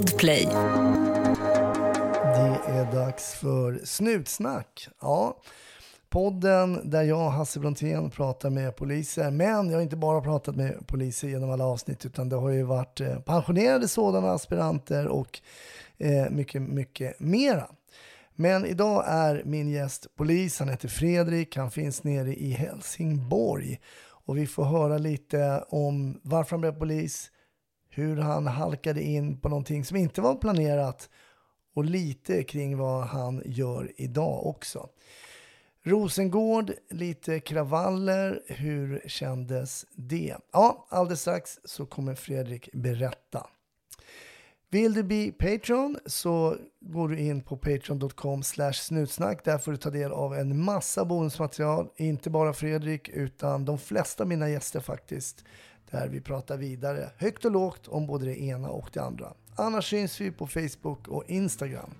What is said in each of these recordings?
Podplay. Det är dags för Snutsnack. Ja, podden där jag, Hasse Brontén, pratar med poliser. Men jag har inte bara pratat med poliser genom alla avsnitt utan det har ju varit eh, pensionerade sådana aspiranter och eh, mycket, mycket mera. Men idag är min gäst polis. Han heter Fredrik. Han finns nere i Helsingborg. Och vi får höra lite om varför han blev polis, hur han halkade in på någonting som inte var planerat och lite kring vad han gör idag också. Rosengård, lite kravaller. Hur kändes det? Ja, alldeles strax så kommer Fredrik berätta. Vill du bli Patreon så går du in på patreon.com snutsnack. Där får du ta del av en massa bonusmaterial. Inte bara Fredrik utan de flesta av mina gäster faktiskt. Där vi pratar vidare högt och lågt om både det ena och det andra. Annars syns vi på Facebook och Instagram.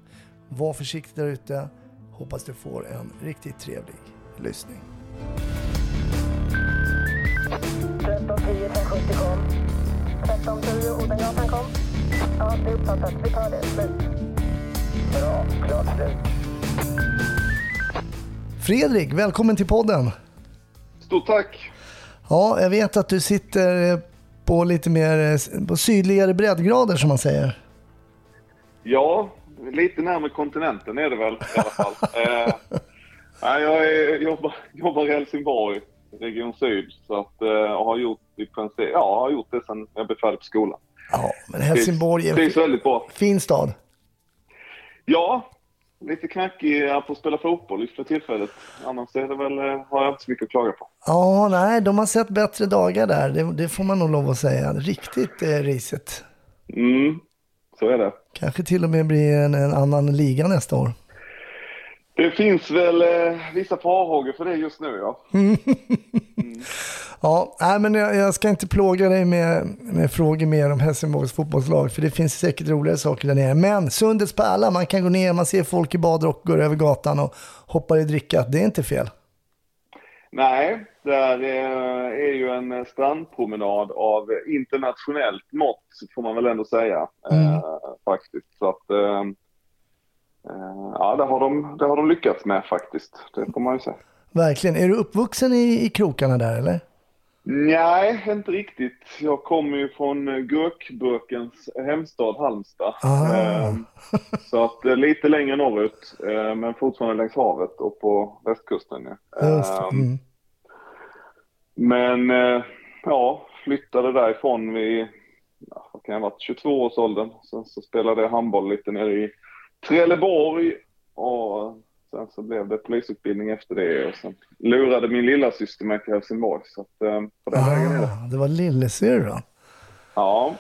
Var försiktig där ute. Hoppas du får en riktigt trevlig lyssning. 1310 1070 kom. 1310 Odengatan kom. Ja, det är uppfattat. Vi tar det. Slut. Bra. Klart slut. Fredrik, välkommen till podden. Stort tack! Ja, jag vet att du sitter eh, på lite mer eh, på sydligare breddgrader som man säger. Ja, lite närmare kontinenten är det väl i alla fall. eh, jag är, jobbar, jobbar i Helsingborg, Region Syd, så att, eh, och har gjort i princip, ja, har gjort det sedan jag blev färdig på skolan. Ja, men Helsingborg är en fin stad. Ja, lite knackig på att spela fotboll just för tillfället. Annars är det väl, eh, har jag inte så mycket att klaga på. Ja, nej, de har sett bättre dagar där. Det, det får man nog lov att säga. Riktigt eh, risigt. Mm, så är det. Kanske till och med blir en, en annan liga nästa år. Det finns väl eh, vissa farhågor för det just nu, ja. Ja, nej, men jag, jag ska inte plåga dig med, med frågor mer om Helsingborgs fotbollslag, för det finns säkert roligare saker där nere. Men Sundets pärla, man kan gå ner, man ser folk i badrock, går över gatan och hoppar i dricka. Det är inte fel. Nej, det är, eh, ju en eh, strandpromenad av internationellt mått, får man väl ändå säga. Eh, faktiskt. Så att, eh, eh, ja, det har, de, det har de lyckats med faktiskt. Det får man ju säga. Verkligen. Är du uppvuxen i, i krokarna där eller? Nej, inte riktigt. Jag kommer ju från eh, gurkburkens hemstad Halmstad. Ah. Eh, så att eh, lite längre norrut, eh, men fortfarande längs havet och på västkusten. Ja. Just det. Eh, Mm. Men ja, flyttade därifrån vid, vad kan jag ha varit, 22 års åldern. Sen så spelade jag handboll lite nere i Trelleborg och sen så blev det polisutbildning efter det och sen lurade min lilla syster mig till Helsingborg. Så att, eh, på den vägen är det. Ah, det var lillasyrran. Ja,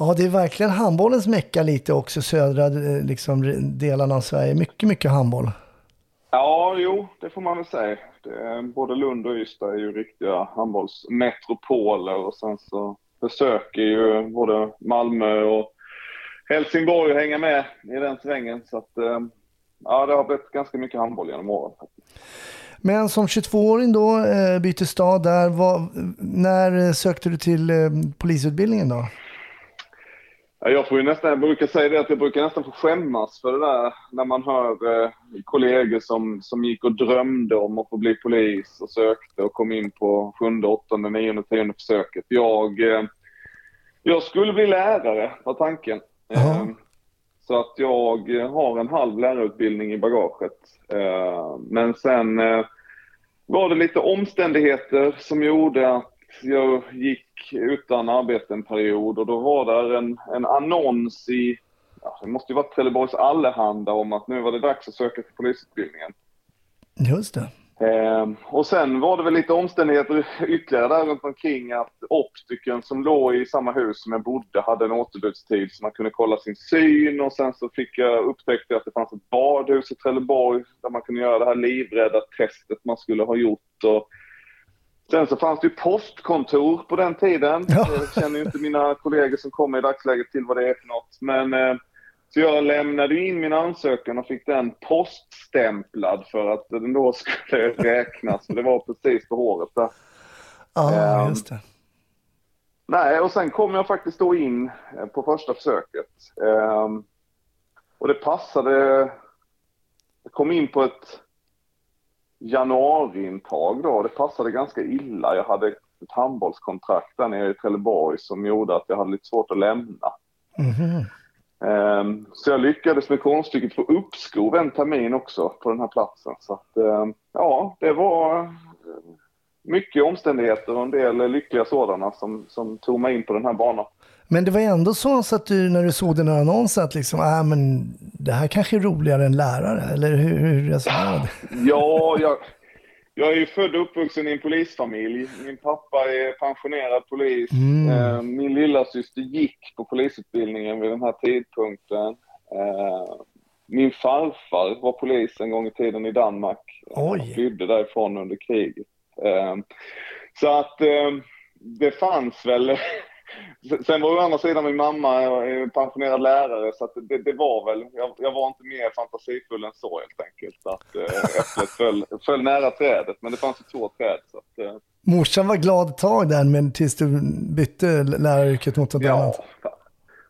Ja, det är verkligen handbollens mecka lite också, södra eh, liksom, delarna av Sverige. Mycket, mycket handboll. ja, jo, det får man väl säga. Det, både Lund och Ystad är ju riktiga handbollsmetropoler och sen så försöker ju både Malmö och Helsingborg hänga med i den svängen. Så att, eh, ja, det har blivit ganska mycket handboll genom åren. Men som 22-åring då, eh, byter stad där. Vad, när sökte du till eh, polisutbildningen då? Ja, Jag får ju nästan, jag brukar säga det att jag brukar nästan få skämmas för det där när man hör eh, kollegor som, som gick och drömde om att få bli polis och sökte och kom in på sjunde, åttonde, nionde, tionde försöket. Jag, eh, jag skulle bli lärare var tanken. Jaha. Eh, så att jag har en halv lärarutbildning i bagaget. Eh, men sen eh, var det lite omständigheter som gjorde att jag gick utan arbete en period och då var där en, en annons i, ja, det måste ju varit Trelleborgs Allehanda om att nu var det dags att söka till polisutbildningen. Just det. Eh, och sen var det väl lite omständigheter ytterligare där runt omkring att optikern som låg i samma hus som jag bodde hade en återbudstid så man kunde kolla sin syn och sen så fick jag upptäckte jag att det fanns ett badhus i Trelleborg där man kunde göra det här livrädda testet man skulle ha gjort. Och sen så fanns det ju postkontor på den tiden. Ja. Jag känner ju inte mina kollegor som kommer i dagsläget till vad det är för något. Men eh, så jag lämnade in min ansökan och fick den poststämplad för att den då skulle räknas. Så det var precis på håret där. Ja, Ehm, just det. Nej, och sen kom jag faktiskt då in eh, på första försöket. Ehm, och det passade. Jag kom in på ett januariintag då. Det passade ganska illa. Jag hade ett handbollskontrakt där nere i Trelleborg som gjorde att jag hade lite svårt att lämna. Mhm. Ehm, Så jag lyckades med konststycket få uppskov en termin också på den här platsen. Så att, ehm, ja, det var eh, mycket omständigheter och en del lyckliga sådana som, som tog mig in på den här banan. Men det var ändå så, så att du när du såg den här annonsen att liksom, äh, men det här kanske är roligare än lärare, eller hur, hur resonerade du? Ja, jag, jag är ju född och uppvuxen i en polisfamilj. Min pappa är pensionerad polis. Mm. Eh, Min lilla syster gick på polisutbildningen vid den här tidpunkten. Eh, Min farfar var polis en gång i tiden i Danmark. Oj. Han flydde därifrån under kriget. Eh, Så att eh, det fanns väl Sen var å andra sidan min mamma eh, pensionerad lärare så det, det var väl, jag, jag var inte mer fantasifull än så helt enkelt. Att eh, äpplet föll, föll nära trädet men det fanns ju två träd. Så att, eh, Morsan var glad ett tag där, men tills du bytte läraryrket mot något annat. ja,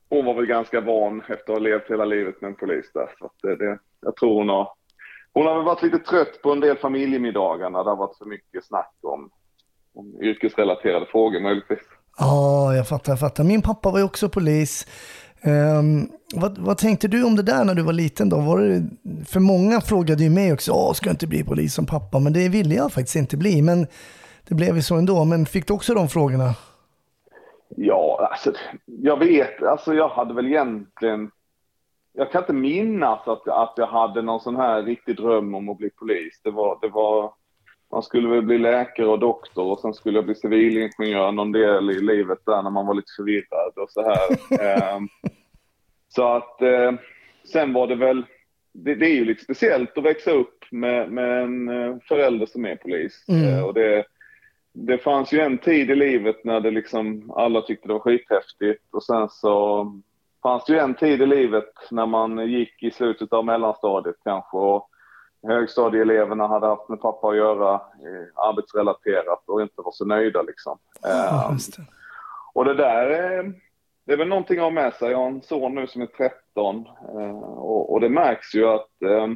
hon var väl ganska van efter att ha levt hela livet med en polis där. Så att det, det, jag tror hon har, hon har väl varit lite trött på en del familjemiddagar när det har varit för mycket snack om, om yrkesrelaterade frågor möjligtvis. Ja, jag fattar, jag fattar. Min pappa var ju också polis. Um, vad, vad tänkte du om det där när du var liten då? Var det, för många frågade ju mig också, Åh, ska jag inte bli polis som pappa? Men det ville jag faktiskt inte bli. Men det blev ju så ändå. Men fick du också de frågorna? Ja, alltså, jag vet, alltså jag hade väl egentligen, jag kan inte minnas att, att jag hade någon sån här riktig dröm om att bli polis. Det var, det var, man skulle väl bli läkare och doktor och sen skulle jag bli civilingenjör någon del i livet där när man var lite förvirrad och så här. Ehm, så att eh, sen var det väl, det, det är ju lite speciellt att växa upp med, med en eh, förälder som är polis. Mm. Eh, och det, det fanns ju en tid i livet när det liksom alla tyckte det var skithäftigt och sen så fanns det ju en tid i livet när man gick i slutet av mellanstadiet kanske och högstadieeleverna hade haft med pappa att göra eh, arbetsrelaterat och inte var så nöjda liksom. Ja, Eh, just det. och det där eh, det är väl någonting att ha med sig. Jag har en son nu som är 13 eh, och, och det märks ju att eh,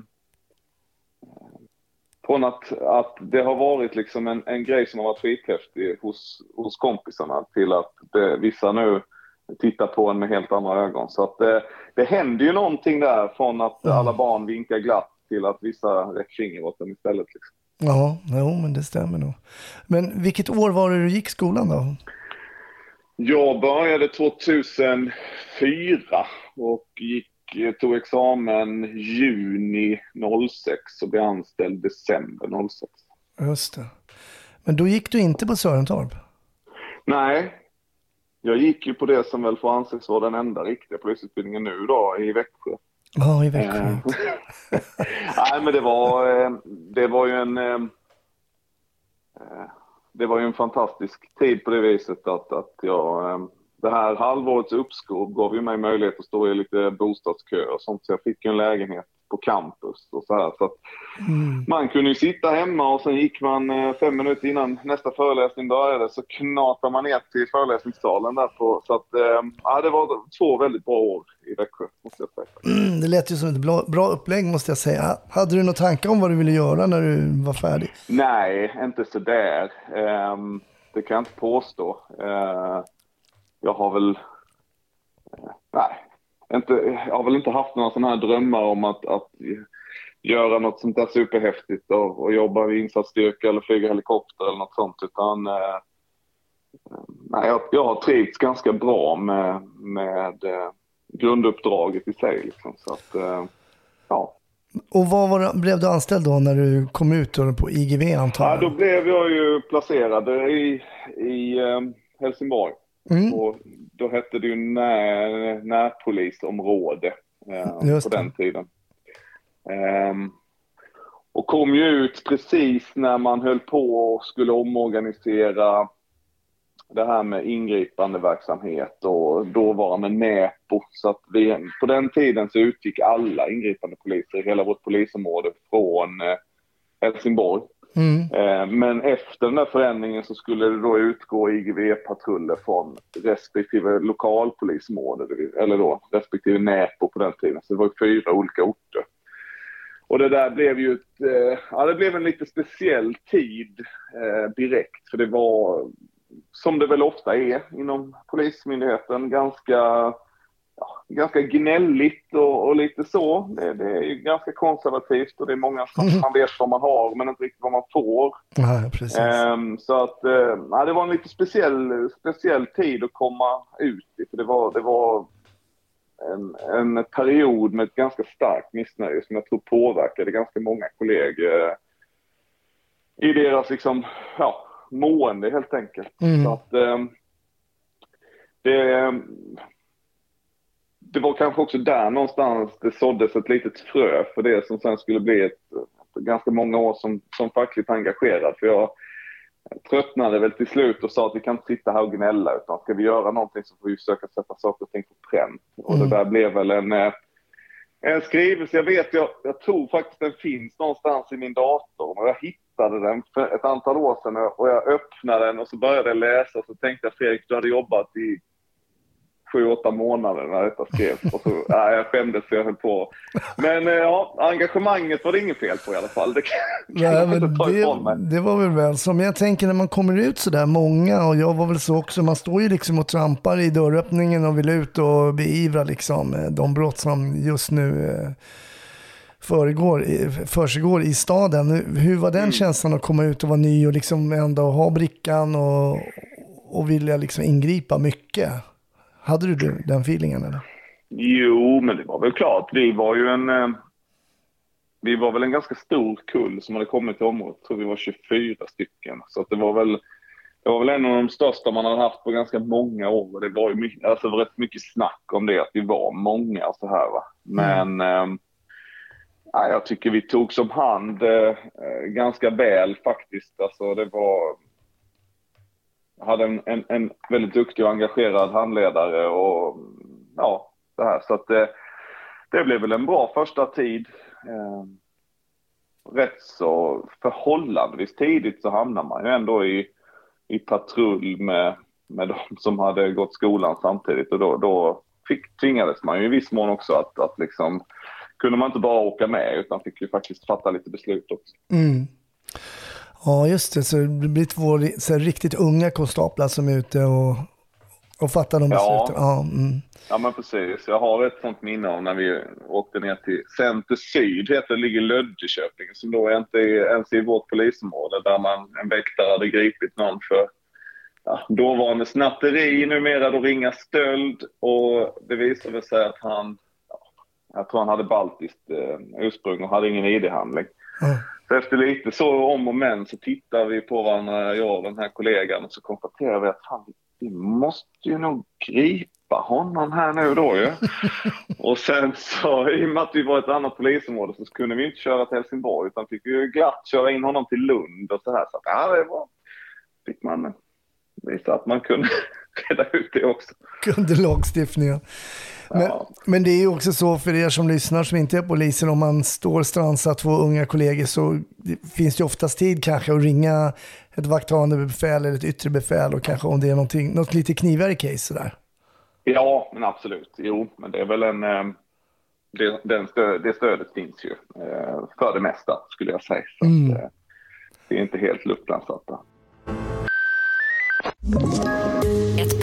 från att, att det har varit liksom en, en grej som har varit skithäftig hos, hos kompisarna till att det, vissa nu tittar på en med helt andra ögon. Så att det, det händer ju någonting där från att Ja. alla barn vinkar glatt till att vissa räcker finger åt en istället. Liksom. Ja, jo, men det stämmer nog. Men vilket år var det du gick skolan då? Jag började 2004 och gick, eh, tog examen juni 06 och blev anställd december 06. Just det. Men då gick du inte på Sörentorp? Nej, jag gick ju på det som väl får anses vara den enda riktiga polisutbildningen nu då i Växjö. Ja, i Växjö. Nej, men det var, eh, det var ju en... eh, eh, Det var ju en fantastisk tid på det viset att, att jag... Det här halvårets uppskov gav ju mig möjlighet att stå i lite bostadskö och sånt. Så jag fick ju en lägenhet på campus och så här. Så att Mm. man kunde ju sitta hemma och sen gick man eh, fem minuter innan nästa föreläsning började så knatade man ner till föreläsningssalen där på. Så att, eh, ja, det var två väldigt bra år i Växjö, måste jag säga. Mm, det lät ju som ett bra, bra upplägg måste jag säga. Hade du några tankar om vad du ville göra när du var färdig? Nej, inte sådär. Um, det kan jag inte påstå. Eh, jag har väl... nej, inte, jag har väl inte haft några sådana här drömmar om att, att göra något sånt där superhäftigt och, och jobba i insatsstyrka eller flyga helikopter eller något sånt. Utan, eh, nej, jag, jag har trivts ganska bra med, med eh, grunduppdraget i sig. Liksom, så att, eh, ja. Och vad var, blev du anställd då när du kom ut på IGV antar Ja, jag? då blev jag ju placerad i, i Helsingborg. Mm. Och då hette det ju när, närpolisområde eh, på den tiden. Ehm, och kom ju ut precis när man höll på och skulle omorganisera det här med ingripande verksamhet och dåvarande Näpo. Så att vi, på den tiden så utgick alla ingripande poliser i hela vårt polisområde från eh, Helsingborg. Mm. Eh, men efter den där förändringen så skulle det då utgå IGV-patruller från respektive lokalpolisområde, eller då respektive Näpo på den tiden. Så det var fyra olika orter. Och det där blev ju ett, eh, ja det blev en lite speciell tid eh, direkt. För det var, som det väl ofta är inom Polismyndigheten, ganska, ja, ganska gnälligt och, och lite så. Det, det är ju ganska konservativt och det är många som man vet vad man har men inte riktigt vad man får. Nej, precis. Ehm, så att, eh, ja, det var en lite speciell, speciell tid att komma ut i. För det var, det var en, en period med ett ganska starkt missnöje som jag tror påverkade ganska många kollegor eh, i deras liksom, ja, mående helt enkelt. Mm. Så att, ehm, det, det var kanske också där någonstans det såddes ett litet frö för det som sen skulle bli ett, ganska många år som, som fackligt engagerad. För jag tröttnade väl till slut och sa att vi kan inte sitta här och gnälla utan ska vi göra någonting så får vi försöka sätta saker och ting på pränt. Och det där blev väl en, eh, en skrivelse. Jag vet, jag, jag tror faktiskt den finns någonstans i min dator. Och jag hittade den för ett antal år sedan och jag öppnade den och så började jag läsa och så tänkte jag Fredrik, du hade jobbat i sju, åtta månader när detta skrevs. Och så, nej, jag skämdes så jag höll på. Men eh, ja, engagemanget var det inget fel på i alla fall. Det kan, kan Nej, jag men det, det var väl väl som jag tänker när man kommer ut så där många och jag var väl så också, man står ju liksom och trampar i dörröppningen och vill ut och beivra liksom eh, de brott som just nu eh, föregår, i- försiggår i staden. Hur var den känslan att komma ut och vara ny och liksom ändå ha brickan och, och vilja liksom ingripa mycket? Hade du den feelingen eller? Jo, men det var väl klart. Vi var ju en... Eh, vi var väl en ganska stor kull som hade kommit till området. Jag tror vi var 24 stycken. Så det var väl... Det var väl en av de största man hade haft på ganska många år. Det var ju mycket, alltså rätt mycket snack om det, att vi var många och så här va. Men... ehm, ja, jag tycker vi tog som hand eh, eh, ganska väl faktiskt. Alltså det var... Hade en, en, en väldigt duktig och engagerad handledare och ja, det här. Så att det, det blev väl en bra första tid. Eh, rätt så förhållandevis tidigt så hamnar man ju ändå i, i patrull med, med de som hade gått skolan samtidigt och då, då fick, tvingades man ju i viss mån också att, att liksom kunde man inte bara åka med utan fick ju faktiskt fatta lite beslut också. Mm. Ja, just det. Så det blir två här, riktigt unga konstaplar som är ute och, och fattar de Ja. besluten. Ja. mm. Ja men precis. Jag har ett sånt minne av när vi åkte ner till Center Syd, heter det, ligger Löddeköping, som då är inte är ens i vårt polisområde, där man, en väktare hade gripit någon för ja, dåvarande snatteri, numera då ringa stöld och det visade sig att han, ja, jag tror han hade baltiskt eh, ursprung och hade ingen ID-handling. Ja. Så efter lite så om och men så tittar vi på varandra, jag och den här kollegan, och så konstaterar vi att fan, vi måste ju nog gripa honom här nu då ju. och sen så, i och med att vi var ett annat polisområde så kunde vi inte köra till Helsingborg utan fick ju glatt köra in honom till Lund och så här. Så att, ja, det var, fick man visa att man kunde reda ut det också. Kunde lagstiftningen. Men, Ja. men det är ju också så för er som lyssnar som inte är poliser, om man står strandsatt två unga kollegor så finns det oftast tid kanske att ringa ett vakthavande befäl eller ett yttre befäl och kanske om det är någonting, något lite knivigare case sådär. Ja, men absolut. Jo, men det är väl en... eh, Det, den stö, det stödet finns ju eh, för det mesta, skulle jag säga. Så Mm. att, eh, det är inte helt luftlandsatta.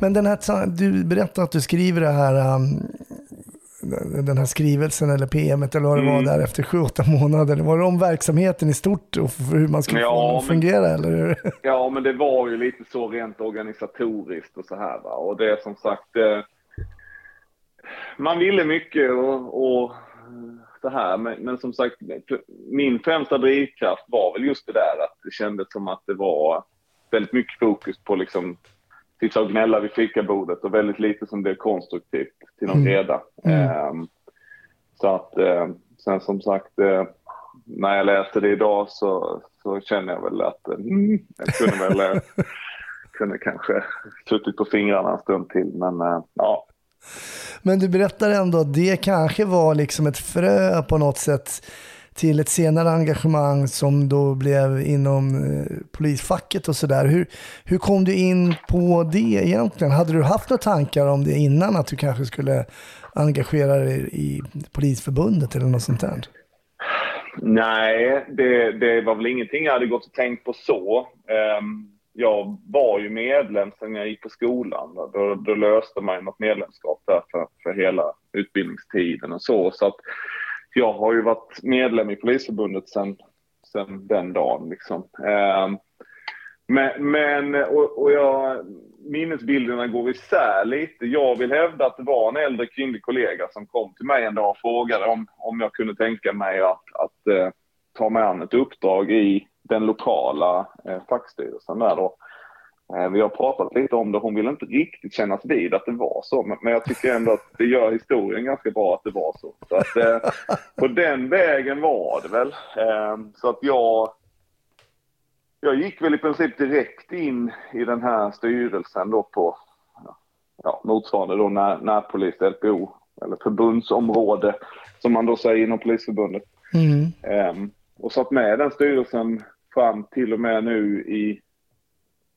Men den här, du berättade att du skriver det här, um, den här skrivelsen eller PMet eller vad det var där efter sju, åtta månader. Var det om verksamheten i stort och hur man skulle Ja, få den att men- fungera eller? hur? Ja, men det var ju lite så rent organisatoriskt och så här. Va? Och det är som sagt... Eh, man ville mycket och, och så här, men, men som sagt, min främsta drivkraft var väl just det där att det kändes som att det var väldigt mycket fokus på liksom sitta och gnälla vid fikabordet och väldigt lite som blev konstruktivt till någon Mm. reda. Mm. Ehm, så att eh, sen som sagt, eh, när jag läste det idag så, så känner jag väl att eh, mm, jag kunde väl eh, kunde kanske suttit på fingrarna en stund till, men ja. Men du berättar ändå att det kanske var liksom ett frö på något sätt till ett senare engagemang som då blev inom eh, polisfacket och sådär. Hur, hur kom du in på det egentligen? Hade du haft några tankar om det innan att du kanske skulle engagera dig i polisförbundet eller något sånt där? Nej, det, det var väl ingenting jag hade gått och tänkt på så. Ehm, jag var ju medlem sen jag gick på skolan. Då, då löste man ju något medlemskap där för, för hela utbildningstiden och så. Så att jag har ju varit medlem i Polisförbundet sen, sen den dagen. Liksom. Ehm, men, men och, och jag, minnesbilderna går isär lite. Jag vill hävda att det var en äldre kvinnlig kollega som kom till mig en dag och frågade om, om jag kunde tänka mig att, att eh, ta mig an ett uppdrag i den lokala eh, fackstyrelsen där då. Eh, vi har pratat lite om det, hon vill inte riktigt kännas vid att det var så, men, jag tycker ändå att det gör historien ganska bra att det var så. så att, eh, på den vägen var det väl. Eh, så att jag jag gick väl i princip direkt in i den här styrelsen då på ja, motsvarande då när, närpolis, LPO, eller förbundsområde som man då säger inom Polisförbundet. Mm. Och satt med i den styrelsen fram till och med nu i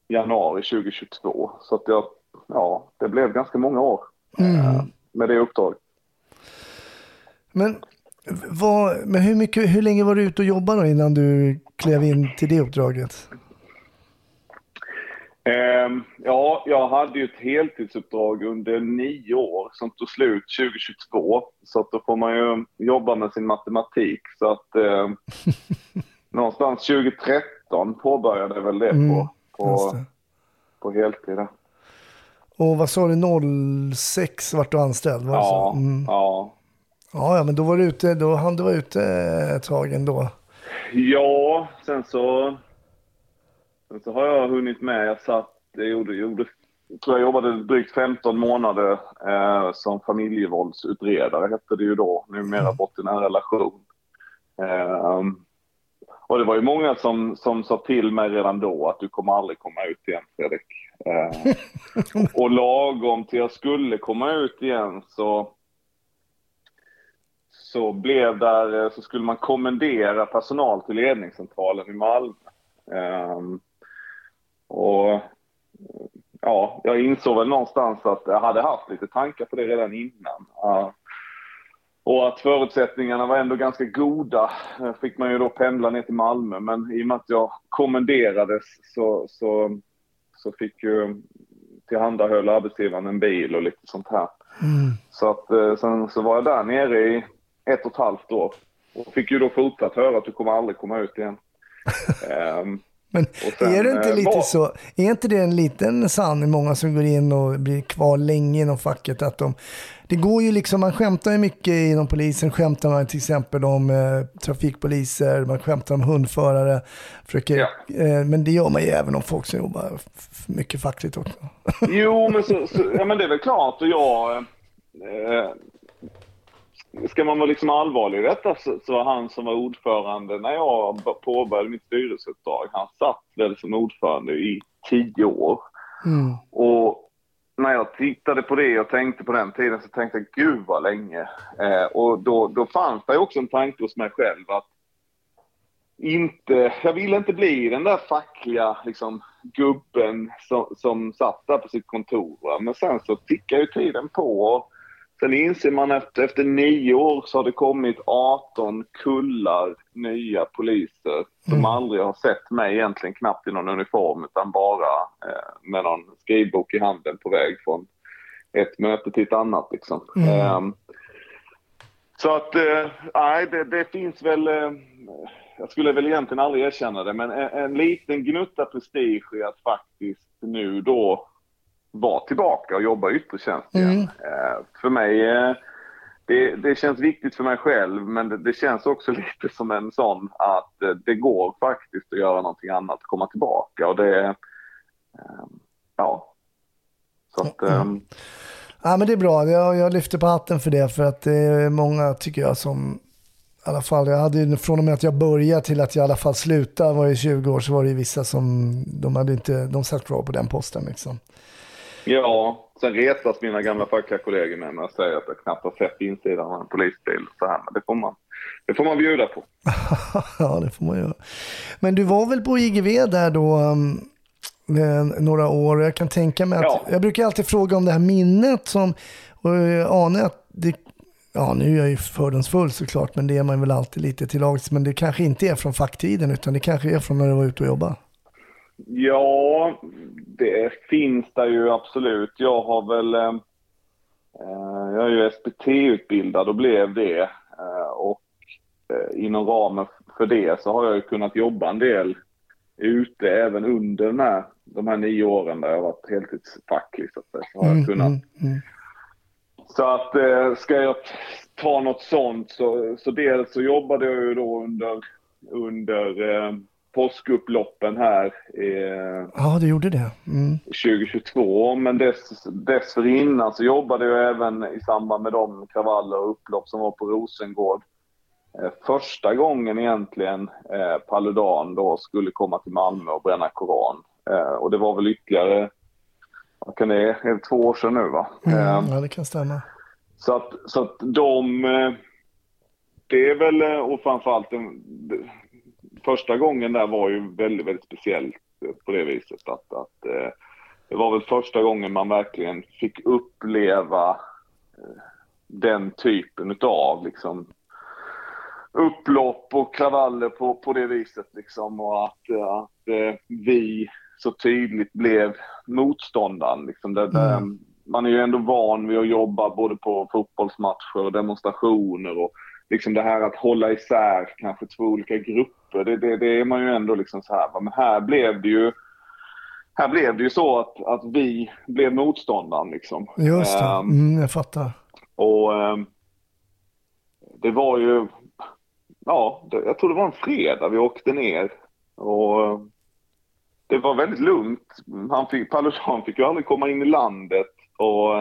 januari 2022. Så att jag, ja, det blev ganska många år eh, med det uppdraget. Men, vad, men hur, mycket, hur länge var du ute och jobbade innan du klev in till det uppdraget? Ehm, ja, jag hade ju ett heltidsuppdrag under nio år som tog slut 2022. Så att då får man ju jobba med sin matematik. Så att eh, någonstans 2013 påbörjade jag väl det Mm, på, Just på, på heltid. där. Och vad sa du, 06 vart du anställd? Var? Ja, Mm. ja. Ja, ja, men då var du ute, då hann du vara ute ett tag ändå. ja, sen så, sen så har jag hunnit med. Jag satt, jag gjorde, gjorde tror jag jobbade drygt 15 månader eh, som familjevåldsutredare, hette det ju då, numera i en relation. Eh, och det var ju många som, som sa till mig redan då att du kommer aldrig komma ut igen, Fredrik. Eh, och lagom till jag skulle komma ut igen så så blev där, eh, så skulle man kommendera personal till ledningscentralen i Malmö. Ehm, och ja, jag insåg väl någonstans att jag hade haft lite tankar på det redan innan. Ja. Och att förutsättningarna var ändå ganska goda. Eh, Fick man ju då pendla ner till Malmö, men i och med att jag kommenderades så, så, så fick ju tillhandahöll arbetsgivaren en bil och lite sånt här. Så att eh, sen så var jag där nere i ett och ett halvt år och fick ju då fortsatt höra att du kommer aldrig komma ut igen. Ehm, Men sen, är det inte eh, lite var- så, är inte det en liten sanning, många som går in och blir kvar länge inom facket, att de, det går ju liksom, man skämtar ju mycket inom polisen, skämtar man till exempel om eh, trafikpoliser, man skämtar om hundförare, försöker, Ja. eh, men det gör man ju även om folk som jobbar mycket fackligt också. Jo, men, så, så, ja, men det är väl klart. Och jag... Eh, ska man vara liksom allvarlig i detta så, så var han som var ordförande när jag påbörjade mitt styrelseuppdrag, han satt väl som ordförande i tio år. Mm. Och när jag tittade på det och tänkte på den tiden så tänkte jag gud vad länge. Eh, och då, då fanns det också en tanke hos mig själv att inte, jag ville inte bli den där fackliga liksom, gubben som, som satt där på sitt kontor. Men sen så tickar ju tiden på. Och sen inser man efter, efter nio år så har det kommit 18 kullar nya poliser som aldrig har sett mig egentligen knappt i någon uniform utan bara eh, med någon skrivbok i handen på väg från ett möte till ett annat. Liksom. Ehm, så att, eh, nej, det, det finns väl, eh, jag skulle väl egentligen aldrig erkänna det, men en, en liten gnutta prestige i att faktiskt nu då vara tillbaka och jobba i yttre tjänst igen. Mm. Eh, för mig, eh, det, det känns viktigt för mig själv, men det, det, känns också lite som en sån att eh, det går faktiskt att göra någonting annat, komma tillbaka och det, eh, ja. Så att, mm. Ja men det är bra, jag, jag lyfter på hatten för det för att det är många tycker jag som i alla fall, jag hade från och med att jag började till att jag i alla fall slutade, var i 20 år, så var det vissa som, de hade inte, de satt kvar på den posten liksom. Ja, sen retas mina gamla fackliga med mig och säger att jag knappt har sett insidan av en polisbil. Så här, men det får man, det får man bjuda på. ja, det får man göra. Men du var väl på IGV där då um, några år. Jag kan tänka mig att, ja. jag brukar alltid fråga om det här minnet som, och jag anar att det, ja nu är jag ju fördomsfull såklart, men det är man väl alltid lite till lags. Men det kanske inte är från facktiden, utan det kanske är från när du var ute och jobbade. Ja, det finns det ju absolut. Jag har väl... Eh, eh jag är ju SPT-utbildad och blev det. Eh, och eh, inom ramen för det så har jag ju kunnat jobba en del ute även under den här, de här nio åren där jag varit heltidsfacklig. Så, att, så har jag mm, kunnat. Mm, mm. Så att eh, ska jag ta något sånt så, så dels så jobbade jag ju då under, under eh, påskupploppen här. Eh, ja, du gjorde det. Mm. 2022, men dess, dessförinnan så jobbade jag även i samband med de kravaller och upplopp som var på Rosengård. Eh, första gången egentligen eh, Paludan då skulle komma till Malmö och bränna Koran. Eh, och det var väl ytterligare, vad kan det är, det två år sedan nu va? Mm, eh, ja, det kan stämma. Så att, så att de, eh, det är väl, och framförallt första gången där var ju väldigt, väldigt speciellt på det viset att, att eh, det var väl första gången man verkligen fick uppleva eh, den typen utav liksom upplopp och kravaller på, på det viset liksom och att, att eh, vi så tydligt blev motståndaren. Liksom. Det, det, mm. Man är ju ändå van vid att jobba både på fotbollsmatcher och demonstrationer och liksom det här att hålla isär kanske två olika grupper, det, det, det är man ju ändå liksom så här, men här blev det ju här blev det ju så att, att vi blev motståndaren liksom. Just det, ehm, mm, jag fattar. Och um, det var ju, ja, det, jag tror det var en fredag vi åkte ner och det var väldigt lugnt. Han fick, Paludan fick ju aldrig komma in i landet och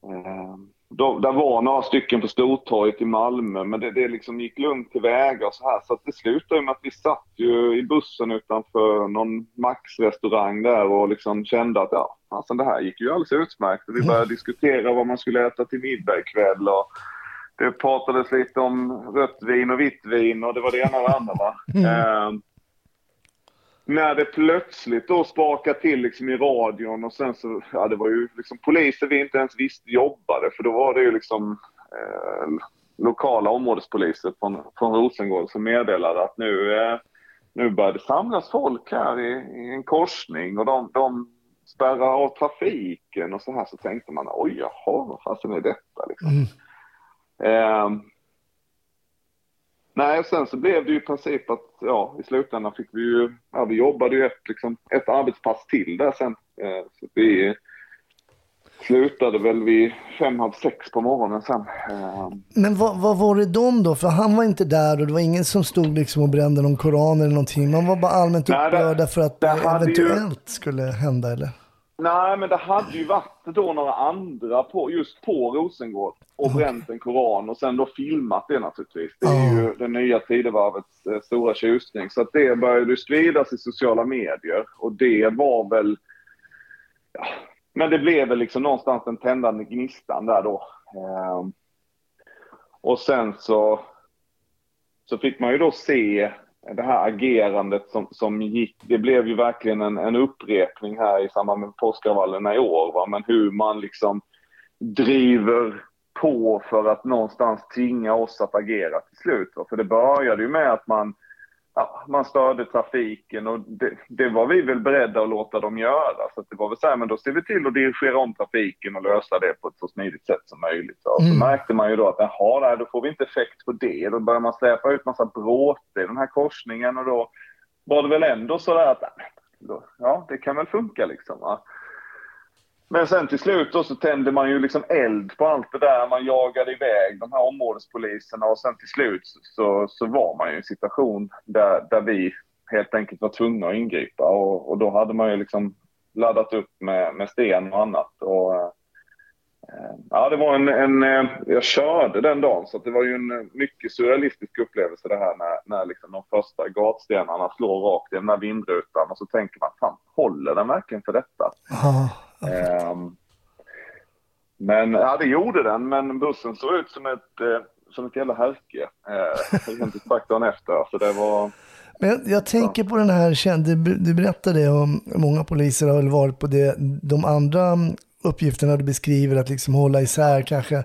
um, då, där var några stycken på Stortorget i Malmö, men det, det liksom gick lugnt tillväga och så här. Så att det slutade med att vi satt ju i bussen utanför någon Max-restaurang där och liksom kände att ja, alltså det här gick ju alldeles utmärkt. Vi började mm. diskutera vad man skulle äta till middag ikväll och det pratades lite om rött vin och vitt vin och det var det ena och det andra. Va? Mm. Eh, när det plötsligt då spakade till liksom i radion och sen så, ja det var ju liksom poliser vi inte ens visste jobbade för då var det ju liksom eh, lokala områdespoliser från, från Rosengård som meddelade att nu, eh, nu börjar det samlas folk här i, i en korsning och de, de spärrar av trafiken och så här så tänkte man oj jaha vad fasen är detta liksom. Mm. Eh, Nej, sen så blev det ju i princip att ja, i slutändan fick vi ju, ja, vi jobbade ju ett, liksom, ett arbetspass till där sen. Eh, så vi slutade väl vid fem, halv sex på morgonen sen. Eh. Men vad, vad var det de då? För han var inte där och det var ingen som stod liksom och brände någon koran eller någonting. Man var bara allmänt upprörda för att det eventuellt ju... skulle hända eller? Nej, men det hade ju varit då några andra på, just på Rosengård och bränt en koran och sen då filmat det naturligtvis. Det är ju det nya Tidevarvets eh, stora tjusning. Så att det började spridas i sociala medier och det var väl... Ja, men det blev väl liksom någonstans den tändande gnistan där då. Eh, och sen så, så fick man ju då se det här agerandet som, som gick, det blev ju verkligen en, en upprepning här i samband med påskkravallerna i år. Va? Men hur man liksom driver på för att någonstans tvinga oss att agera till slut. Va? För det började ju med att man ja, man störde trafiken och det, det, var vi väl beredda att låta dem göra. Så det var väl så här, men då ser vi till att dirigera om trafiken och lösa det på ett så smidigt sätt som möjligt. Och så mm. märkte man ju då att jaha, nej, då får vi inte effekt på det. Då börjar man släpa ut massa bråte i den här korsningen och då var det väl ändå så där att ja, det kan väl funka liksom. Va? Men sen till slut då så tände man ju liksom eld på allt det där. Man jagade iväg de här områdespoliserna och sen till slut så, så var man ju i en situation där, där vi helt enkelt var tvungna att ingripa och, och då hade man ju liksom laddat upp med, med sten och annat. Och, äh, ja, det var en, en, eh, jag körde den dagen så det var ju en eh, mycket surrealistisk upplevelse det här när, när liksom de första gatstenarna slår rakt i den här vindrutan och så tänker man, fan håller den verkligen för detta? Ehm, men ja, det gjorde den, men bussen såg ut som ett, eh, som ett jävla härke. Eh, rent ut sagt dagen efter. Så det var... Men jag, jag tänker på den här, du, du berättade om många poliser har väl varit på det, de andra uppgifterna du beskriver, att liksom hålla isär kanske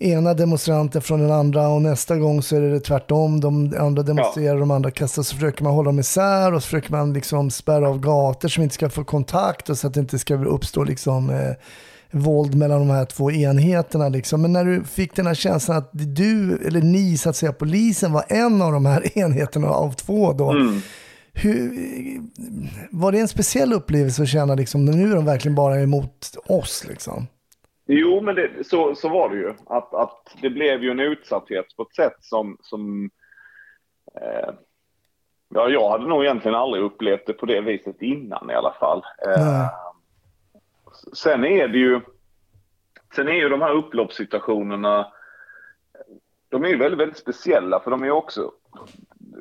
ena demonstranten från den andra och nästa gång så är det tvärtom. De andra demonstrerar, de andra kastar, så försöker man hålla dem isär och så försöker man liksom spärra av gator som inte ska få kontakt och så att det inte ska uppstå liksom eh, våld mellan de här två enheterna. Liksom. Men när du fick den här känslan att du, eller ni så att säga, polisen var en av de här enheterna av två då. Hur, var det en speciell upplevelse att känna liksom, nu är de verkligen bara emot oss liksom? Jo, men det, så, så var det ju. Att, att det blev ju en utsatthet på ett sätt som... som eh, ja, jag hade nog egentligen aldrig upplevt det på det viset innan i alla fall. Eh, sen är det ju... Sen är ju de här upploppssituationerna... De är ju väldigt, väldigt speciella för de är ju också...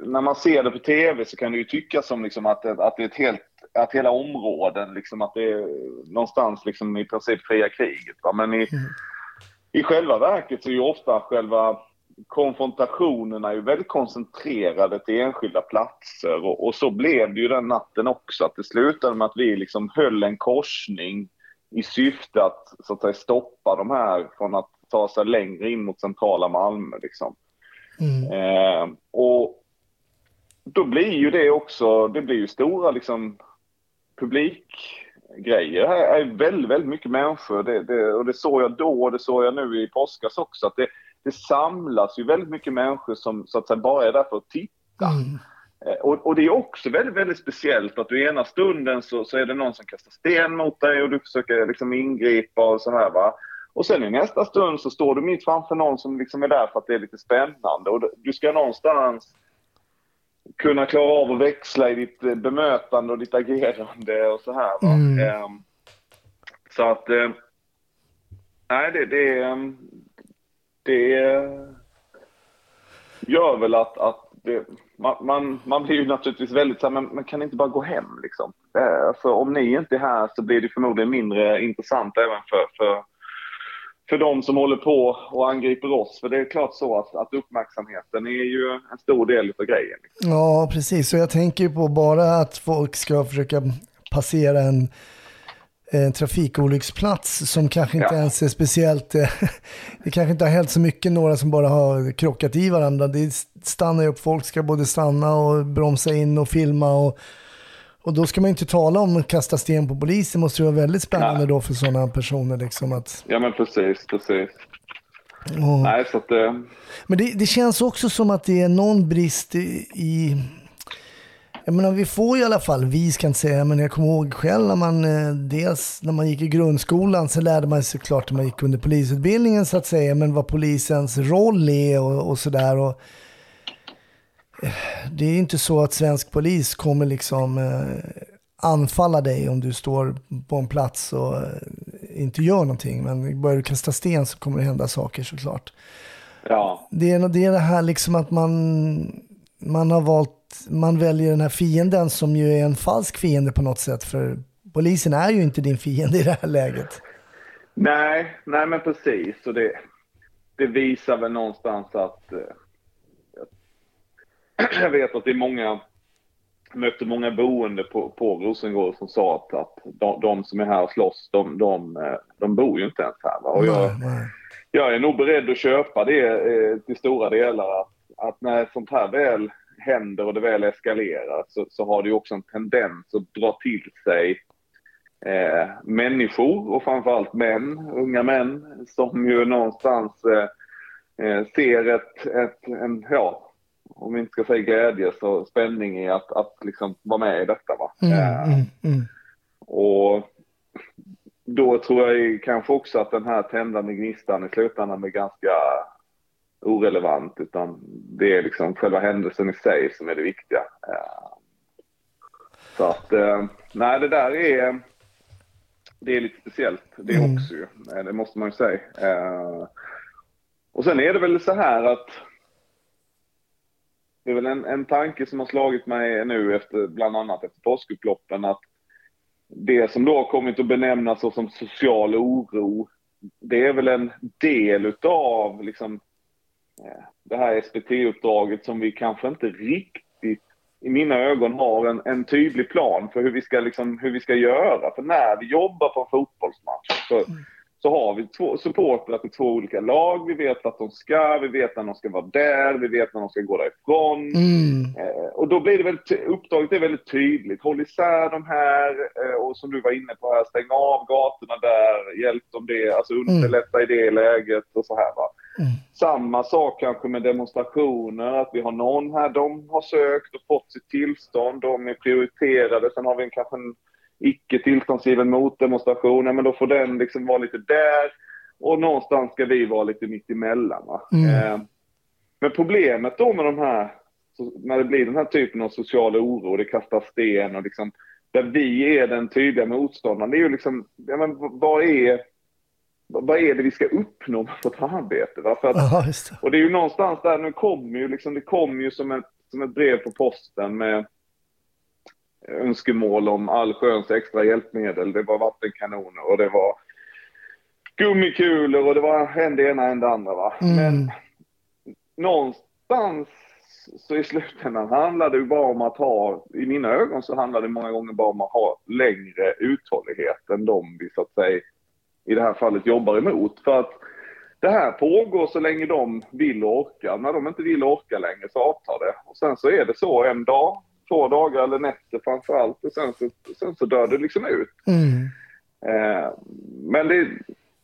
När man ser det på tv så kan det ju tyckas som liksom att, att det är ett helt att hela områden, liksom att det är någonstans liksom i princip fria kriget. Va? Men i, i själva verket så är ju ofta själva konfrontationerna ju väldigt koncentrerade till enskilda platser och, och så blev det ju den natten också. Att det slutade med att vi liksom höll en korsning i syfte att, så att säga, stoppa de här från att ta sig längre in mot centrala Malmö. Liksom. Eh, och då blir ju det också, det blir ju stora liksom publikgrejer. Här är väldigt, väldigt mycket människor det, det, och det såg jag då och det såg jag nu i påskas också. Att det, det samlas ju väldigt mycket människor som så att säga bara är där för att titta. Eh, Och, och det är också väldigt, väldigt speciellt att du ena stunden så, så är det någon som kastar sten mot dig och du försöker liksom ingripa och så här va. Och sen i nästa stund så står du mitt framför någon som liksom är där för att det är lite spännande och du ska någonstans kunna klara av att växla i ditt eh, bemötande och ditt agerande och så här. Va? Ehm, så att, eh, nej det, det, ehm, det gör väl att, att det, man, man, man blir ju naturligtvis väldigt så här, men man kan inte bara gå hem liksom. Eh, För om ni inte är här så blir det förmodligen mindre intressant även för, för, för de som håller på och angriper oss. För det är klart så att, att uppmärksamheten är ju en stor del av grejen. Ja, precis. Och jag tänker ju på bara att folk ska försöka passera en, en trafikolycksplats som kanske inte Ja. ens är speciellt... eh, Det kanske inte har hänt så mycket, några som bara har krockat i varandra. Det stannar ju upp, folk ska både stanna och bromsa in och filma. Och, och då ska man inte tala om att kasta sten på polisen. måste ju vara väldigt spännande Ja. då för sådana personer. Liksom att, Ja men precis, precis. och, Nej så att eh, Men det, det känns också som att det är någon brist i... i jag menar, vi får i alla fall, vi ska inte säga, men jag kommer ihåg själv när man, eh, dels när man gick i grundskolan så lärde man sig klart när man gick under polisutbildningen så att säga, men vad polisens roll är och, och sådär. Och, det är inte så att svensk polis kommer liksom eh, anfalla dig om du står på en plats och eh, inte gör någonting. Men börjar du kasta sten så kommer det hända saker såklart. ja. Det är, det är det här liksom att man, man har valt, man väljer den här fienden som ju är en falsk fiende på något sätt. För polisen är ju inte din fiende i det här läget. Nej, nej men precis. Och det, det visar väl någonstans att... Jag vet att det är många... Jag mötte många boende på, på Rosengård som sa att, att de, de som är här och slåss, de, de, eh, de bor ju inte ens här. Va? Och jag, jag är nog beredd att köpa det eh, till stora delar. Att, att när sånt här väl händer och det väl eskalerar så, så har det ju också en tendens att dra till sig eh, människor och framförallt män, unga män som ju någonstans eh, eh, ser ett, ett, en, ja, om vi inte ska säga glädje så spänning i att, att liksom vara med i detta. Va? Mm, Eh, mm, mm. och då tror jag kanske också att den här tändande gnistan i slutändan är ganska orelevant utan det är liksom själva händelsen i sig som är det viktiga. Eh, Så att, eh, nej det där är, det är lite speciellt det Mm. också ju. Det måste man ju säga. Och sen är det väl så här att det är väl en, en tanke som har slagit mig nu efter, bland annat efter påskupploppen att det som då har kommit att benämnas som social oro, det är väl en del utav liksom eh, det här SPT-uppdraget som vi kanske inte riktigt i mina ögon har en, en tydlig plan för hur vi, ska liksom, hur vi ska göra. För när vi jobbar på en fotbollsmatch så, mm så har vi två supportrar till två olika lag. Vi vet att de ska, vi vet när de ska vara där, vi vet när de ska gå därifrån. Mm. Eh, och då blir det väldigt, ty- uppdraget är väldigt tydligt. Håll isär de här eh, och som du var inne på här, stäng av gatorna där, hjälp dem det, alltså underlätta i det läget och så här va. Samma sak kanske med demonstrationer, att vi har någon här, de har sökt och fått sitt tillstånd, de är prioriterade. Sen har vi en, kanske en icke tillståndsgiven motdemonstration, ja, men då får den liksom vara lite där. Och någonstans ska vi vara lite mitt emellan. Va? Eh, men problemet då med de här, när det blir den här typen av social oro, det kastar sten och liksom, där vi är den tydliga motståndaren, det är ju liksom, ja, men, vad är, vad är det vi ska uppnå med vårt arbete? Va? För att, just det. och det är ju någonstans där, nu kommer ju liksom, det kommer ju som ett, som ett brev på posten med önskemål om all sköns extra hjälpmedel. Det var vattenkanoner och det var gummikulor och det var en det ena en det andra. Va? Men någonstans så i slutändan handlar det bara om att ha, i mina ögon så handlar det många gånger bara om att ha längre uthållighet än de vi så att säga i det här fallet jobbar emot. För att det här pågår så länge de vill och orkar. När de inte vill och orkar längre så avtar det. Och sen så är det så en dag, två dagar eller nätter framför allt. Och sen så, sen så dör det liksom ut. Mm. Eh, men det,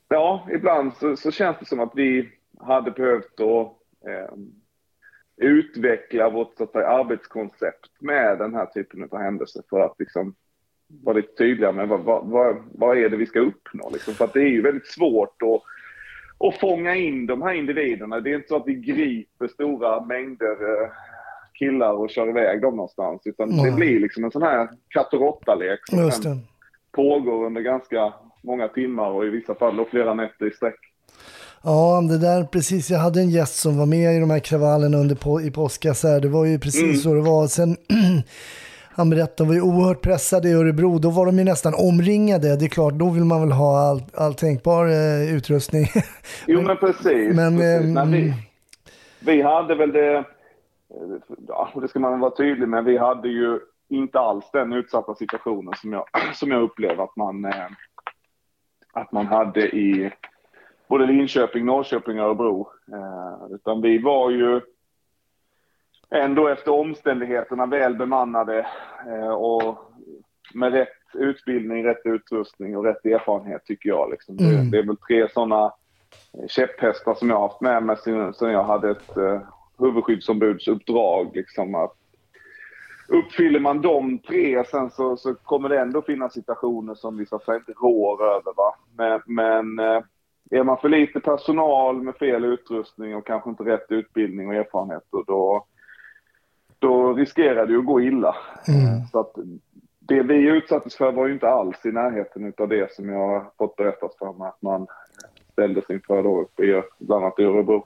ja, ibland så, så känns det som att vi hade behövt att eh, utveckla vårt så att säga, arbetskoncept med den här typen av händelser för att liksom vara lite tydliga med vad, vad, vad, vad är det vi ska uppnå. Liksom. För att det är ju väldigt svårt att, att fånga in de här individerna. Det är inte så att vi griper stora mängder eh, killar och kör iväg dem någonstans. Utan det Nej. blir liksom en sån här katt och råtta-lek som det. pågår under ganska många timmar och i vissa fall då flera nätter i sträck. Ja, det där precis. Jag hade en gäst som var med i de här kravallerna under på, i påskas. Här. Det var ju precis Mm. så det var. Sen, han berättade, de var ju oerhört pressade i Örebro. Då var de ju nästan omringade. Det är klart, då vill man väl ha all, all tänkbar eh, utrustning. Jo men precis. Men, precis. ehm, Nej, vi, vi hade väl det, eh, ja det ska man vara tydlig med, vi hade ju inte alls den utsatta situationen som jag, som jag upplever att man, eh, att man hade i både Linköping, Norrköping och Örebro. Eh, utan vi var ju ändå efter omständigheterna väl bemannade eh, och med rätt utbildning, rätt utrustning och rätt erfarenhet tycker jag. Liksom. Det, det är väl tre sådana käpphästar som jag har haft med mig sen jag hade ett huvudskyddsombudsupdrag. Liksom, att uppfyller man de tre sen så, så kommer det ändå finnas situationer som vi så att säga inte rår över. Va? Men, men eh, är man för lite personal med fel utrustning och kanske inte rätt utbildning och erfarenhet då- då, riskerar det ju att gå illa. Eh, Så att det vi utsattes för var ju inte alls i närheten av det som jag har fått berättat för mig att man ställdes inför då uppe i, bland annat i Örebro.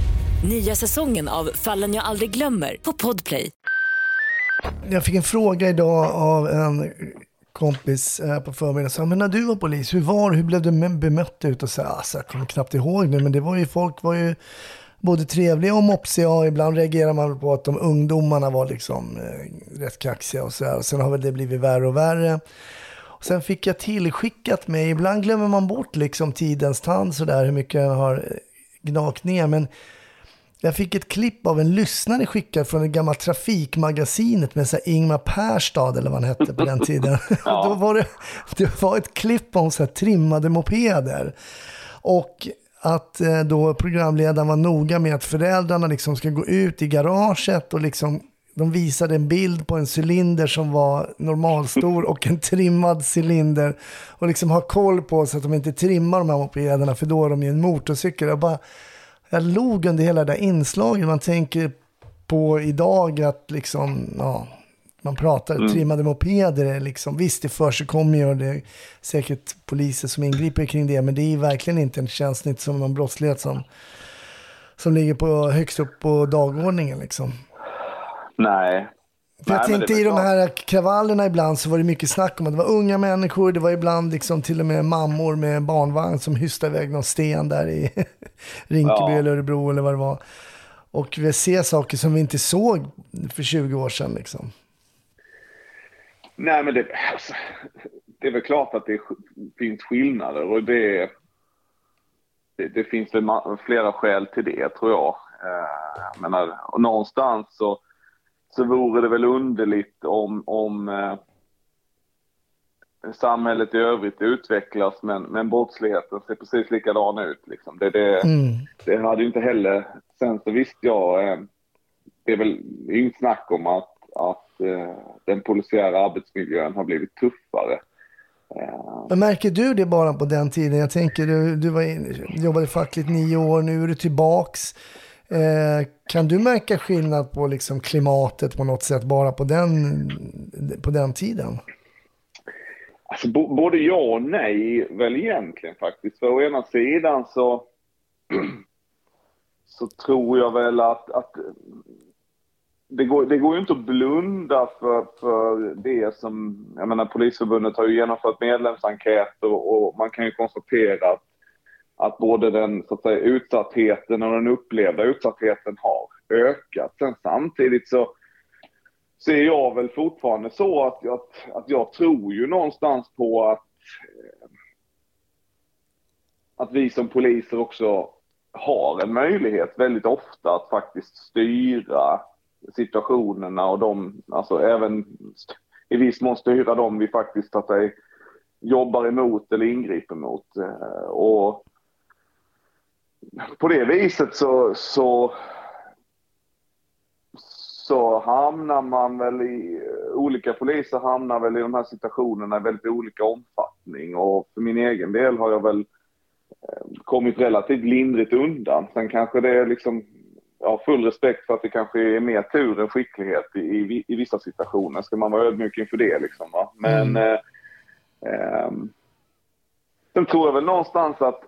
Nya säsongen av Fallen jag aldrig glömmer på Podplay. Jag fick en fråga idag av en kompis eh, på förmiddagen. Så, men när du var polis, hur var det? Hur blev du bemött ut? Och så, alltså, jag kommer knappt ihåg nu, men det var ju, folk var ju både trevliga och mopsiga. Och ibland reagerar man på att de ungdomarna var liksom eh, rätt kaxiga och så. Och sen har väl det blivit värre och värre. Sen fick jag tillskickat mig, ibland glömmer man bort liksom tidens tand sådär hur mycket jag har eh, gnagt ner. Men jag fick ett klipp av en lyssnare skickad från det gamla Trafikmagasinet med så Ingmar Perstad eller vad han hette på den tiden. Ja. Då var det, det var ett klipp om så trimmade mopeder. Och att eh, då programledaren var noga med att föräldrarna liksom ska gå ut i garaget och liksom de visade en bild på en cylinder som var normalstor och en trimmad cylinder. Och liksom ha koll på så att de inte trimmar de här mopederna för då är de ju en motorcykel. Jag, bara, jag log under hela det där inslaget. Man tänker på idag att liksom, ja, man pratar mm. trimmade mopeder. Liksom, visst, det försigkommer ju och det är säkert poliser som ingriper kring det. Men det är verkligen inte en känns inte som någon brottslighet som, som ligger på, högst upp på dagordningen. Liksom. Nej. För jag tänkte i de här kravallerna ibland så var det mycket snack om att det var unga människor, det var ibland liksom till och med mammor med barnvagn som hystade iväg någon sten där i Rinkeby ja. eller Örebro eller vad det var. Och vi ser saker som vi inte såg för 20 år sedan liksom. Nej men det, alltså, det är väl klart att det finns skillnader och det, det, det finns flera skäl till det tror jag. Eh, menar, och någonstans så så vore det väl underligt om, om eh, samhället i övrigt utvecklas men, men brottsligheten ser precis likadan ut. Liksom. Det, det, mm. det hade ju inte heller, sen så visste jag, eh, det är väl inget snack om att, att eh, den polisiära arbetsmiljön har blivit tuffare. Eh. Men märker du det bara på den tiden? Jag tänker du, du var in, jobbade fackligt nio år, nu är du tillbaks. Eh, kan du märka skillnad på liksom klimatet på något sätt bara på den, på den tiden? Alltså, både ja och nej väl egentligen faktiskt. För å ena sidan så, så tror jag väl att, att det, går, det går ju inte att blunda för, för det som, jag menar Polisförbundet har ju genomfört medlemsenkäter och man kan ju konstatera att att både den så att säga, utsattheten och den upplevda utsattheten har ökat. Sen samtidigt så ser jag väl fortfarande så att, att, att jag tror ju någonstans på att, eh, att vi som poliser också har en möjlighet väldigt ofta att faktiskt styra situationerna och de, alltså även i viss mån styra dem vi faktiskt att jobbar emot eller ingriper mot. Eh, och på det viset så, så, så hamnar man väl i, olika poliser hamnar väl i de här situationerna i väldigt olika omfattning och för min egen del har jag väl eh, kommit relativt lindrigt undan. Sen kanske det är liksom, jag har full respekt för att det kanske är mer tur än skicklighet i, i, i vissa situationer. Ska man vara ödmjuk inför det liksom va? Men mm. eh, eh, sen tror jag väl någonstans att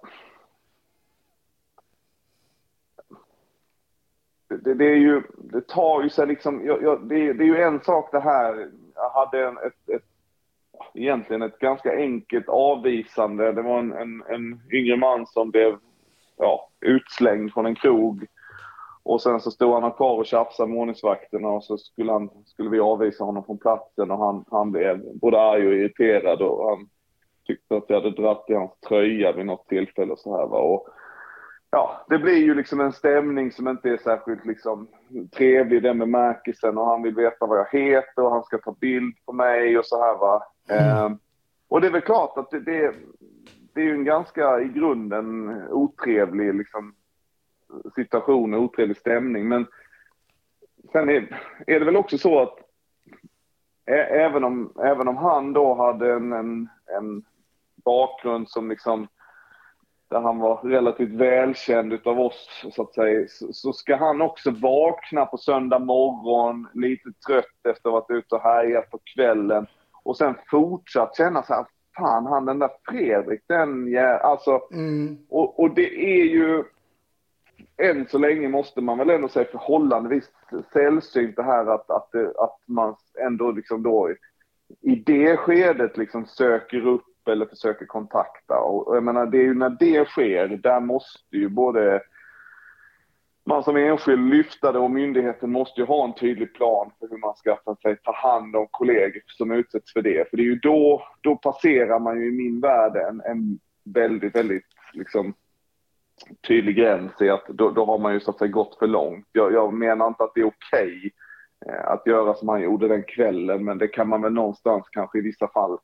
det, det, är ju, det tar ju sig liksom, jag, jag, det, det, är ju en sak det här, jag hade en, ett, ett, egentligen ett ganska enkelt avvisande. Det var en, en, en yngre man som blev ja, utslängd från en krog. Och sen så stod han kvar och tjafsade med ordningsvakterna och så skulle, han, skulle vi avvisa honom från platsen och han, han blev både arg och irriterad och han tyckte att jag hade dratt i hans tröja vid något tillfälle och så här va. Och, ja, det blir ju liksom en stämning som inte är särskilt liksom trevlig i den bemärkelsen och han vill veta vad jag heter och han ska ta bild på mig och så här va. Mm. Eh, och det är väl klart att det, det, det är ju en ganska i grunden otrevlig liksom, situation och otrevlig stämning men sen är, är det väl också så att även om, även om han då hade en, en, en bakgrund som liksom där han var relativt välkänd utav oss så att säga, så ska han också vakna på söndag morgon, lite trött efter att ha varit ute och härjat på kvällen och sen fortsatt känna så här, fan han den där Fredrik, den ja, alltså, mm. och, och det är ju, än så länge måste man väl ändå säga förhållandevis sällsynt det här att, att, att man ändå liksom då i det skedet liksom söker upp eller försöker kontakta. Och jag menar, det är ju när det sker, där måste ju både man som enskild lyftare och myndigheten måste ju ha en tydlig plan för hur man ska så ta hand om kollegor som utsätts för det. För det är ju då, då passerar man ju i min värld en, en väldigt, väldigt liksom, tydlig gräns i att då, då har man ju så att säga gått för långt. Jag, jag menar inte att det är okej okay att göra som han gjorde den kvällen, men det kan man väl någonstans kanske i vissa fall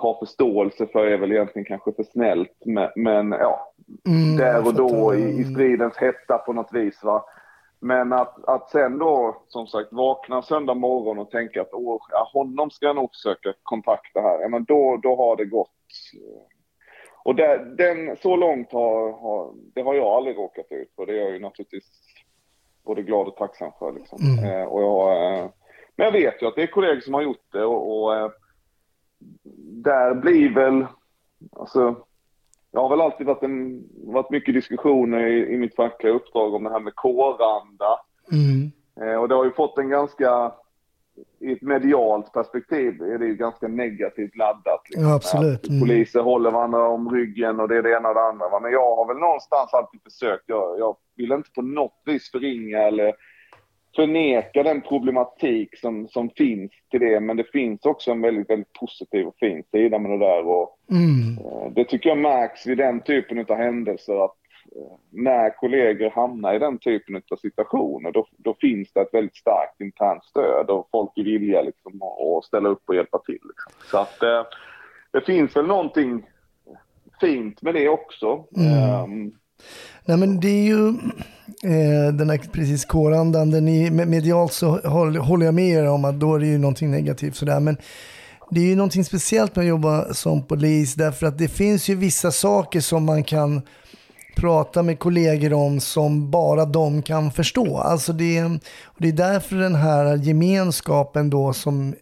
ha förståelse för är väl egentligen kanske för snällt. Men, men ja, Mm, där och då i, i stridens hetta på något vis. Va? Men att, att sen då, som sagt, vakna söndag morgon och tänka att Åh, ja, honom ska jag nog försöka kontakta här. Ja, men då, då har det gått. Och där, den, så långt har, har, det har jag aldrig råkat ut för. Det är jag ju naturligtvis både glad och tacksam för. Liksom. Mm. Eh, och jag, eh, men jag vet ju att det är kollegor som har gjort det och, och eh, där blir väl, alltså, jag har väl alltid varit, en, varit mycket diskussioner i, i mitt fackliga uppdrag om det här med kåranda. Mm. Eh, och det har ju fått en ganska, i ett medialt perspektiv är det ju ganska negativt laddat. liksom. Ja, absolut. Mm. Poliser håller varandra om ryggen och det är det ena och det andra. Men jag har väl någonstans alltid försökt, jag, jag vill inte på något vis förringa eller förneka den problematik som, som finns till det. Men det finns också en väldigt, väldigt positiv och fin sida med det där. Och, Mm. eh, det tycker jag märks vid den typen av händelser att eh, när kollegor hamnar i den typen av situationer då, då finns det ett väldigt starkt internt stöd och folk är villiga liksom, att ställa upp och hjälpa till. Liksom. Så att eh, det finns väl någonting fint med det också. Mm. Ehm, Nej men det är ju eh, den här precis kårandan, den är, medialt så håller, håller jag med er om att då är det ju någonting negativt sådär. Men det är ju någonting speciellt med att jobba som polis därför att det finns ju vissa saker som man kan prata med kollegor om som bara de kan förstå. Alltså det, och det är därför den här gemenskapen då som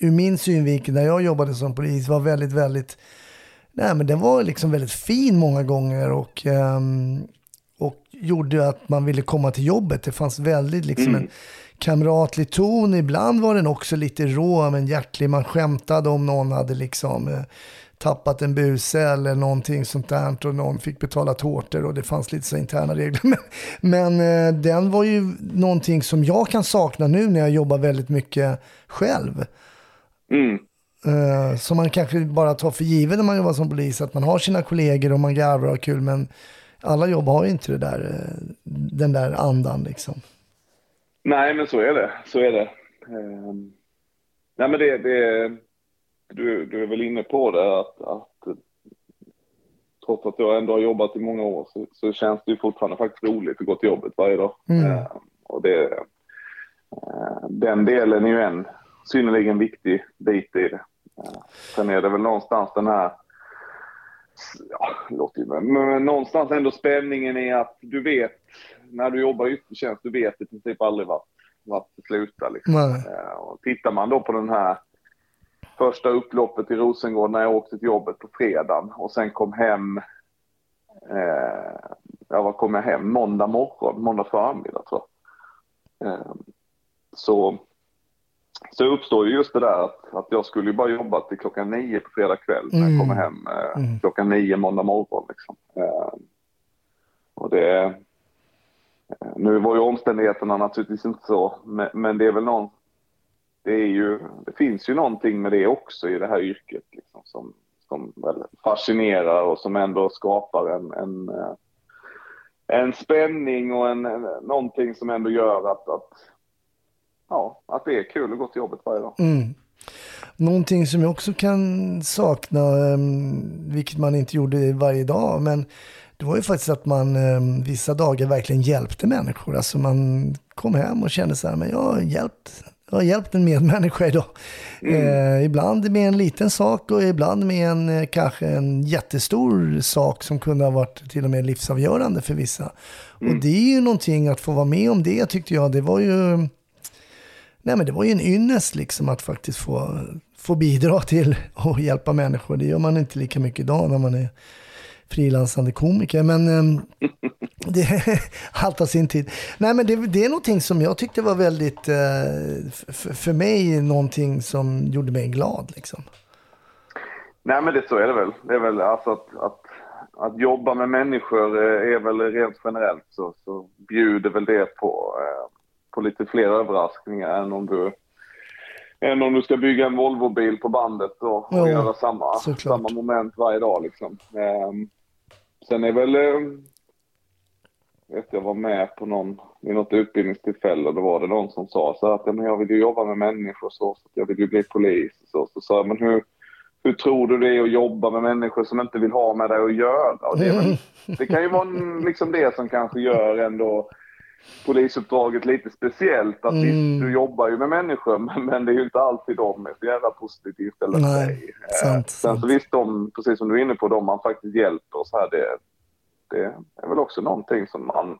ur min synvinkel när jag jobbade som polis var väldigt, väldigt Nej, men den var liksom väldigt fin många gånger och, ehm, och gjorde att man ville komma till jobbet. Det fanns väldigt liksom en kamratlig ton. Ibland var den också lite rå men hjärtlig. Man skämtade om någon hade liksom eh, tappat en buse eller någonting sånt där och någon fick betala tårtor och det fanns lite så interna regler. Men, men eh, den var ju någonting som jag kan sakna nu när jag jobbar väldigt mycket själv. mm. Eh, som man kanske bara tar för givet när man jobbar som polis, att man har sina kollegor och man garvar och har kul, men alla jobb har ju inte det där, eh, den där andan liksom. Nej, men så är det. Så är det. Ehm, nej, men det, det du, du är väl inne på det att, att trots att jag ändå har jobbat i många år så, så känns det ju fortfarande faktiskt roligt att gå till jobbet varje dag. Mm. Ehm, och det, eh, den delen är ju en synnerligen viktig bit i det. Eh, sen är det väl någonstans den här Ja, låter ju, men, någonstans ändå spänningen i att du vet när du jobbar i yttre tjänst, du vet i princip aldrig vart, vart det slutar. Liksom. Eh, och tittar man då på den här första upploppet i Rosengård när jag åkte till jobbet på fredagen och sen kom hem, eh, ja vad kom jag hem, måndag morgon, måndag förmiddag tror jag. Eh, så, så uppstår ju just det där att, att jag skulle bara jobba till klockan nio på fredag kväll när jag Mm. kommer hem eh, Mm. klockan nio måndag morgon. Liksom. Eh, och det, eh, nu var ju omständigheterna naturligtvis inte så, men, men det är väl någon, det är ju, det finns ju någonting med det också i det här yrket liksom, som, som väl fascinerar och som ändå skapar en, en, eh, en spänning och en, en, någonting som ändå gör att, att, ja, att det är kul att gå till jobbet varje dag. Mm. Någonting som jag också kan sakna, um, vilket man inte gjorde varje dag, men det var ju faktiskt att man um, vissa dagar verkligen hjälpte människor. Alltså man kom hem och kände så här, men jag har hjälpt, jag har hjälpt en medmänniska idag. Eh, ibland med en liten sak och ibland med en eh, kanske en jättestor sak som kunde ha varit till och med livsavgörande för vissa. Och det är ju någonting att få vara med om det tyckte jag. Det var ju Nej men det var ju en ynnest liksom att faktiskt få, få bidra till att hjälpa människor. Det gör man inte lika mycket idag när man är frilansande komiker. Men ehm, det allt har sin tid. Nej men det, det är någonting som jag tyckte var väldigt, eh, för mig, någonting som gjorde mig glad liksom. Nej men det så är det väl. Det är väl alltså att, att att jobba med människor eh, är väl rent generellt så, så bjuder väl det på, eh, på lite fler överraskningar än om du än om du ska bygga en Volvo-bil på bandet och, och Ja, göra samma, såklart. samma moment varje dag. Liksom. Ehm, sen är väl... Eh, vet jag var med på någon, vid något utbildningstillfälle och då var det någon som sa så att "Ja, men jag vill ju jobba med människor så, så att jag vill ju bli polis. Så, så sa jag, men hur, hur tror du det är att jobba med människor som inte vill ha med det att göra? Och det, väl, det kan ju vara liksom det som kanske gör ändå polisuppdraget lite speciellt. Att Mm. visst, du jobbar ju med människor, men, men det är ju inte alltid de är så jävla positivt inställda till dig. Sant, Sen sant. så visst, de, precis som du är inne på, de man faktiskt hjälper och så här, det, det är väl också någonting som man...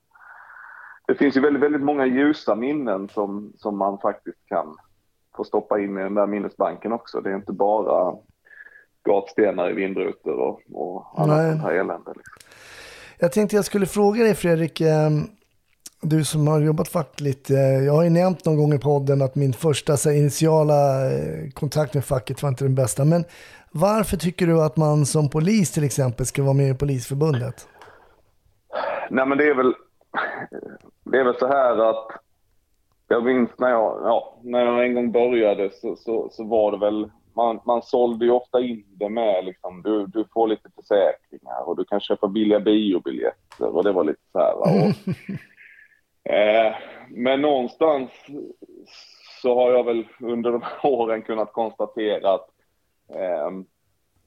Det finns ju väldigt, väldigt många ljusa minnen som, som man faktiskt kan få stoppa in i den där minnesbanken också. Det är inte bara gatstenar i vindrutor och, och annat sånt här elände. Liksom. Jag tänkte jag skulle fråga dig Fredrik, eh, du som har jobbat fackligt. eh, Jag har ju nämnt någon gång i podden att min första så här, initiala eh, kontakt med facket var inte den bästa. Men varför tycker du att man som polis till exempel ska vara med i Polisförbundet? Nej men det är väl, det är väl så här att jag minns när jag, ja, när jag en gång började så, så, så var det väl, man, man sålde ju ofta in det med liksom, du, du får lite försäkringar och du kan köpa billiga biobiljetter och det var lite så här. Och, eh, men någonstans så har jag väl under de här åren kunnat konstatera att eh,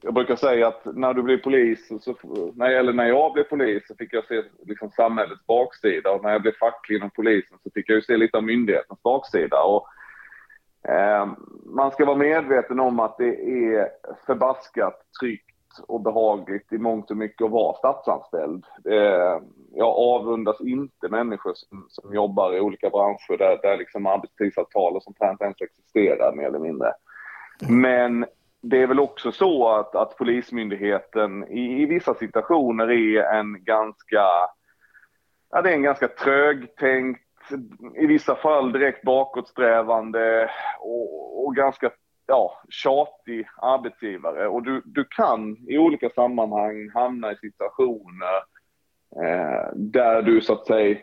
jag brukar säga att när du blir polis, så, när, eller när jag blev polis så fick jag se liksom samhällets baksida och när jag blev facklig inom polisen så fick jag ju se lite av myndighetens baksida. Och, eh, man ska vara medveten om att det är förbaskat tryck och behagligt i mångt och mycket att vara statsanställd. Eh, jag avundas inte människor som, som jobbar i olika branscher där, där liksom arbetstidsavtal och sånt här inte ens existerar mer eller mindre. Men det är väl också så att, att Polismyndigheten i, i vissa situationer är en ganska, ja, det är en ganska trögtänkt, i vissa fall direkt bakåtsträvande och, och ganska ja, tjatig arbetsgivare. Och du, du kan i olika sammanhang hamna i situationer eh, där du så att säga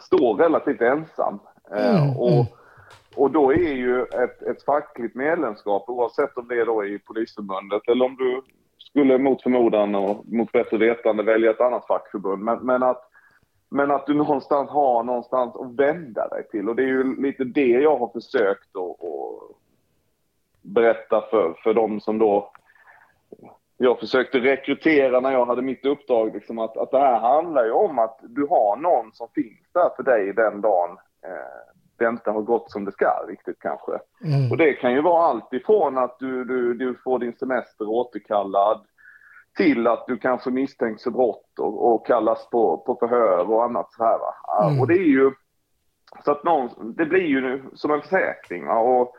står relativt ensam. Eh, Mm, och, mm. och då är ju ett, ett fackligt medlemskap, oavsett om det är då i Polisförbundet eller om du skulle mot förmodan och mot bättre vetande välja ett annat fackförbund. Men, men, att, men att du någonstans har någonstans att vända dig till. Och det är ju lite det jag har försökt att, att berätta för, för de som då jag försökte rekrytera när jag hade mitt uppdrag. Liksom att, att det här handlar ju om att du har någon som finns där för dig den dagen eh, det inte har gått som det ska riktigt kanske. Mm. Och det kan ju vara allt ifrån att du, du, du får din semester återkallad till att du kanske misstänks för brott och, och kallas på, på förhör och annat så här va. Mm. Och det är ju så att någon, det blir ju nu som en försäkring va? och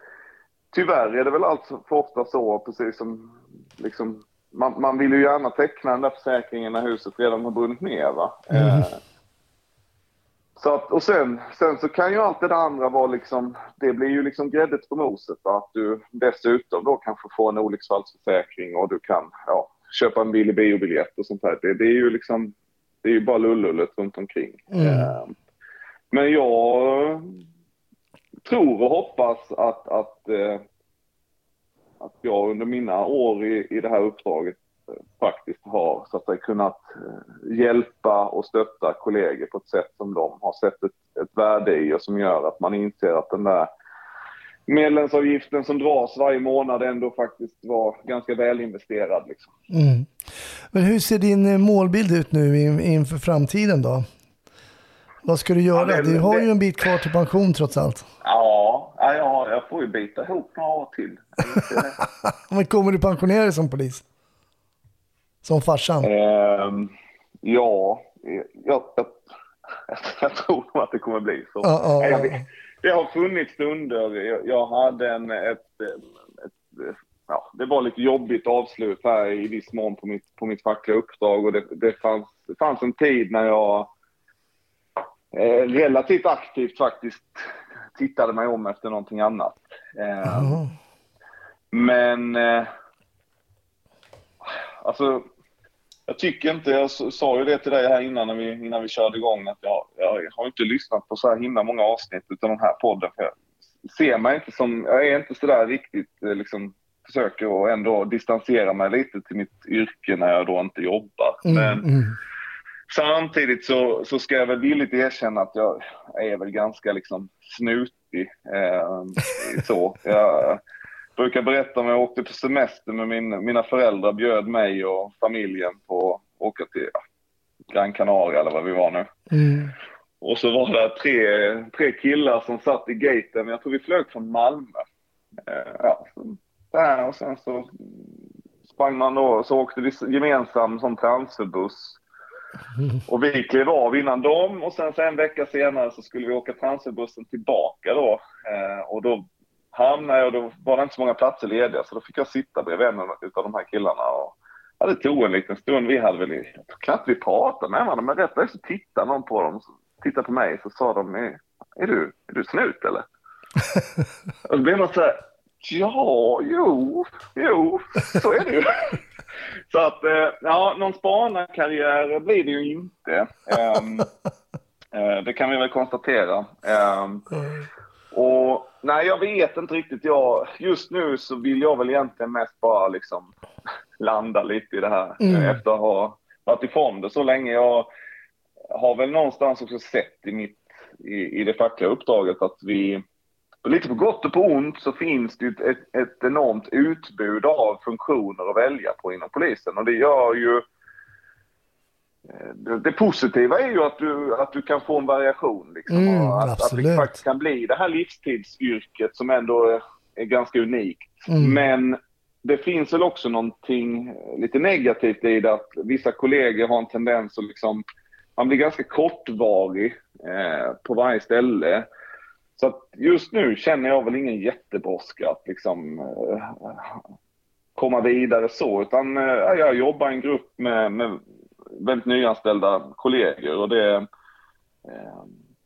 tyvärr är det väl allt för ofta så precis som liksom man, man vill ju gärna teckna den där försäkringen när huset redan har brunnit ner va. Mm. Eh, så att, och sen, sen så kan ju allt det där andra vara liksom, det blir ju liksom gräddet på moset. va? Att du dessutom då kanske får en olycksfallsförsäkring och du kan ja, köpa en billig biobiljett och sånt där. Det, det är ju liksom, det är ju bara lullullet runt omkring. Mm. Eh, men jag tror och hoppas att, att, eh, att jag under mina år i, i det här uppdraget eh, faktiskt har så att säga, kunnat eh, hjälpa och stötta kollegor på ett sätt som de har sett ett, ett värde i och som gör att man inser att den där medlemsavgiften som dras varje månad ändå faktiskt var ganska väl investerad. Liksom. Mm. Men hur ser din eh, målbild ut nu inför framtiden då? Vad ska du göra? Ja, det- du har det- ju en bit kvar till pension trots allt. Ja, ja, ja, jag får ju bita ihop några år till. Men kommer du pensionera dig som polis? Som farsan? Ehm, ja, jag, jag, jag tror nog att det kommer bli så. Ja, Nej, jag Det har funnits stunder. Jag, jag hade en, ett, ett, ja, det var lite jobbigt avslut här i viss mån på mitt, på mitt fackliga uppdrag och det, det, fanns, det fanns en tid när jag eh, relativt aktivt faktiskt tittade mig om efter någonting annat. Jaha. men... Eh, alltså... jag tycker inte, jag sa ju det till dig här innan när vi, innan vi körde igång, att jag, jag har inte lyssnat på så här himla många avsnitt utav den här podden. För jag ser mig inte som, jag är inte sådär riktigt, eh, liksom, försöker att ändå distansera mig lite till mitt yrke när jag då inte jobbar. Mm, Men mm. Samtidigt så, så ska jag väl villigt erkänna att jag är väl ganska liksom snutig. Eh, så. Jag brukar berätta om jag åkte på semester med min, mina föräldrar, bjöd mig och familjen på att åka till ja, Gran Canaria eller vad vi var nu. Mm. Och så var det tre, tre killar som satt i gaten. Jag tror vi flög från Malmö. Eh, ja, så, där och sen så sprang man då, så åkte vi gemensam som transferbuss. Och vi klev av innan dem och sen så en vecka senare så skulle vi åka transferbussen tillbaka då. Eh, och då hamnade jag, då var det inte så många platser lediga så då fick jag sitta bredvid en av de här killarna. Och, ja, det tog en liten stund. Vi hade väl, jag knappt vi pratade med varandra men rätt så tittade någon på dem, tittade på mig så sa de, är, är du, är du snut eller? och då blev man så här, ja, jo, jo, så är det ju. Så att, eh, ja, någon spanarkarriär blir det ju inte. Ehm, eh, det kan vi väl konstatera. Ehm, och nej, jag vet inte riktigt. Jag, just nu så vill jag väl egentligen mest bara liksom landa lite i det här. Mm. Efter att ha varit ifrån det så länge. Jag har väl någonstans också sett i, mitt, i, i det fackliga uppdraget att vi, lite på gott och på ont, så finns det ju ett, ett, enormt utbud av funktioner att välja på inom polisen. Och det gör ju eh, det, positiva är ju att du, att du kan få en variation. Liksom, Mm, och att, att det absolut. faktiskt kan bli det här livstidsyrket som ändå är, är ganska unikt. Mm. Men det finns väl också någonting lite negativt i det att vissa kollegor har en tendens att liksom, man blir ganska kortvarig eh, på varje ställe. Så att just nu känner jag väl ingen jättebrådska att liksom eh, komma vidare så, utan eh, jag jobbar i en grupp med, med väldigt nyanställda kollegor och det eh,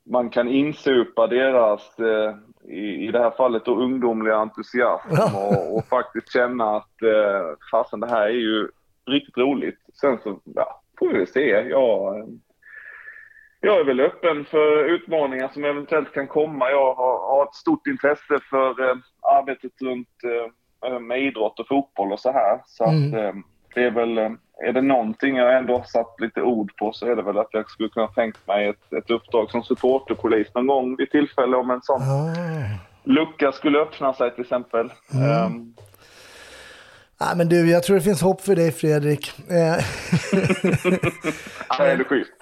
man kan insupa deras, eh, i, i det här fallet då ungdomliga entusiasm och, och faktiskt känna att eh, fasen det här är ju riktigt roligt. Sen så ja, får vi se. Jag, jag är väl öppen för utmaningar som eventuellt kan komma. Jag har, har ett stort intresse för eh, arbetet runt eh, med idrott och fotboll och så här. Så Mm. att, eh, det är väl, eh, är det någonting jag ändå har satt lite ord på så är det väl att jag skulle kunna tänkt mig ett, ett uppdrag som supporterpolis någon gång vid tillfälle om en sån Ah. lucka skulle öppna sig till exempel. Mm. Ehm, Nej, men du, jag tror det finns hopp för dig Fredrik. Eh.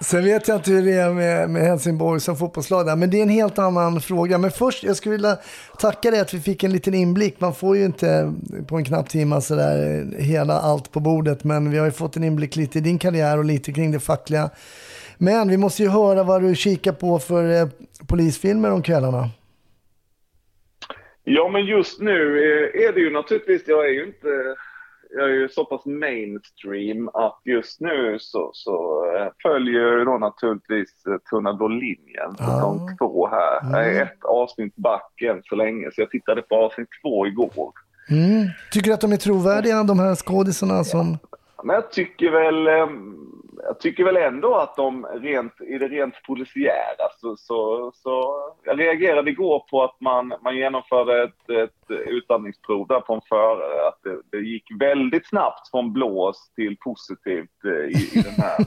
Sen vet jag inte hur det är med, med Helsingborg som fotbollslag där, men det är en helt annan fråga. Men först, jag skulle vilja tacka dig att vi fick en liten inblick. Man får ju inte på en knapp timme sådär hela allt på bordet, men vi har ju fått en inblick lite i din karriär och lite kring det fackliga. Men vi måste ju höra vad du kikar på för eh, polisfilmer om kvällarna. Ja, men just nu eh, är det ju naturligtvis, jag är ju inte, jag är ju så pass mainstream att just nu så, så eh, följer då naturligtvis eh, Tunna blå linjen, säsong två här. Jag är ett avsnitt back än så länge, så jag tittade på avsnitt två igår. Mm. Tycker du att de är trovärdiga, de här skådisarna som... Men jag tycker väl, ehm, jag tycker väl ändå att de rent, i det rent polisiära så, så, så jag reagerade igår på att man, man genomförde ett, ett utandningsprov där på en förare. Att det, det gick väldigt snabbt från blås till positivt eh, i, i den här.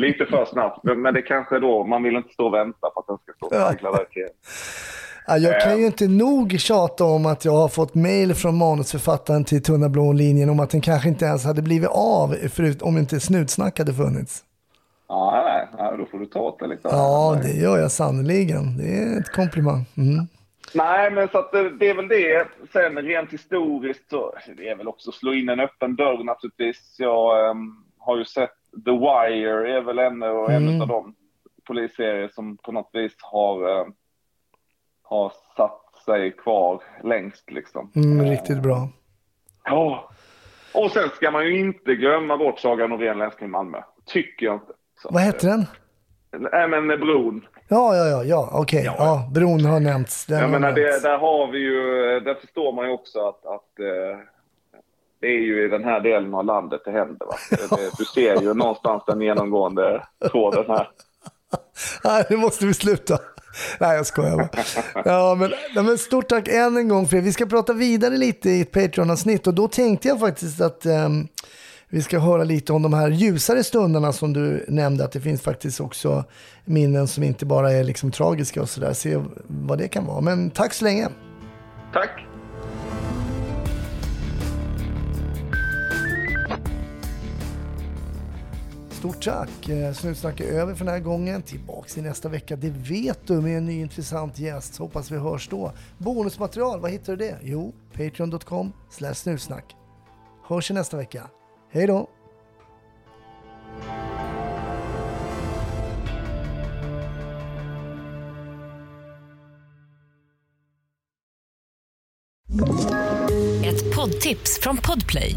Lite för snabbt, men, det kanske då, man vill inte stå och vänta på att den ska stå och spegla verkligheten. Ja, jag kan ju inte nog tjata om att jag har fått mail från manusförfattaren till Tunna blå linjen om att den kanske inte ens hade blivit av förut om inte Snutsnack hade funnits. Ja, nej, då får du ta åt dig lite. Ja, det gör jag sannerligen. Det är ett komplimang. Mm. Nej, men så att det, det är väl det. Sen rent historiskt så det är väl också slå in en öppen dörr naturligtvis. Jag ehm, har ju sett The Wire, är väl en, och en Mm. av de polisserier som på något vis har, ehm, har satt sig kvar längst liksom. Mm, riktigt bra. Ja. Och sen ska man ju inte glömma bort Saga Norén länsning Malmö. Tycker jag inte. Så, Vad hette den? Nej, men Bron. Ja, ja, ja, ja okej. Ja, bron har nämnts. Den Jag menar, det, där har vi ju, där förstår man ju också att, att eh, det är ju i den här delen av landet det händer. Va? Du ser ju någonstans den genomgående tråden här. Nej, nu måste vi sluta. Nej, jag skojar bara. Ja, men, nej, men stort tack än en gång för det. Vi ska prata vidare lite i ett Patreon-avsnitt och då tänkte jag faktiskt att um, vi ska höra lite om de här ljusare stunderna som du nämnde, att det finns faktiskt också minnen som inte bara är liksom tragiska och sådär. Se vad det kan vara. Men tack så länge. Tack. Stort tack. Eh, snutsnack är över för den här gången. Tillbaks i nästa vecka, det vet du, med en ny intressant gäst. Så hoppas vi hörs då. Bonusmaterial, var hittar du det? Jo, patreon.com snutsnack. Hörs i nästa vecka. Hej då! Ett poddtips från Podplay.